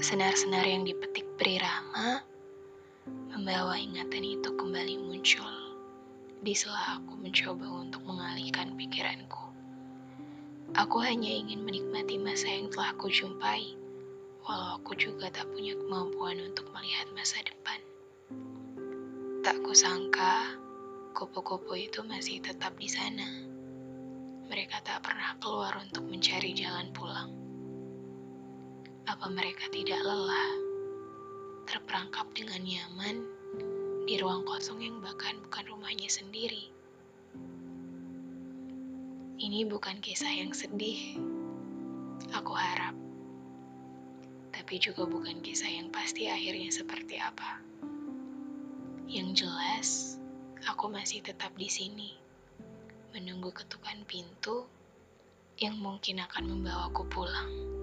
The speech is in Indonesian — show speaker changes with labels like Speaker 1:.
Speaker 1: Senar-senar yang dipetik beri Rama membawa ingatan itu kembali muncul di sela aku mencoba untuk mengalihkan pikiranku. Aku hanya ingin menikmati masa yang telah aku jumpai, walau aku juga tak punya kemampuan untuk melihat masa depan. Tak kusangka, kupu-kupu itu masih tetap di sana. Mereka tak pernah keluar untuk mencari. Apa mereka tidak lelah, terperangkap dengan nyaman di ruang kosong yang bahkan bukan rumahnya sendiri? Ini bukan kisah yang sedih, aku harap. Tapi juga bukan kisah yang pasti akhirnya seperti apa. Yang jelas, aku masih tetap di sini, menunggu ketukan pintu yang mungkin akan membawaku pulang.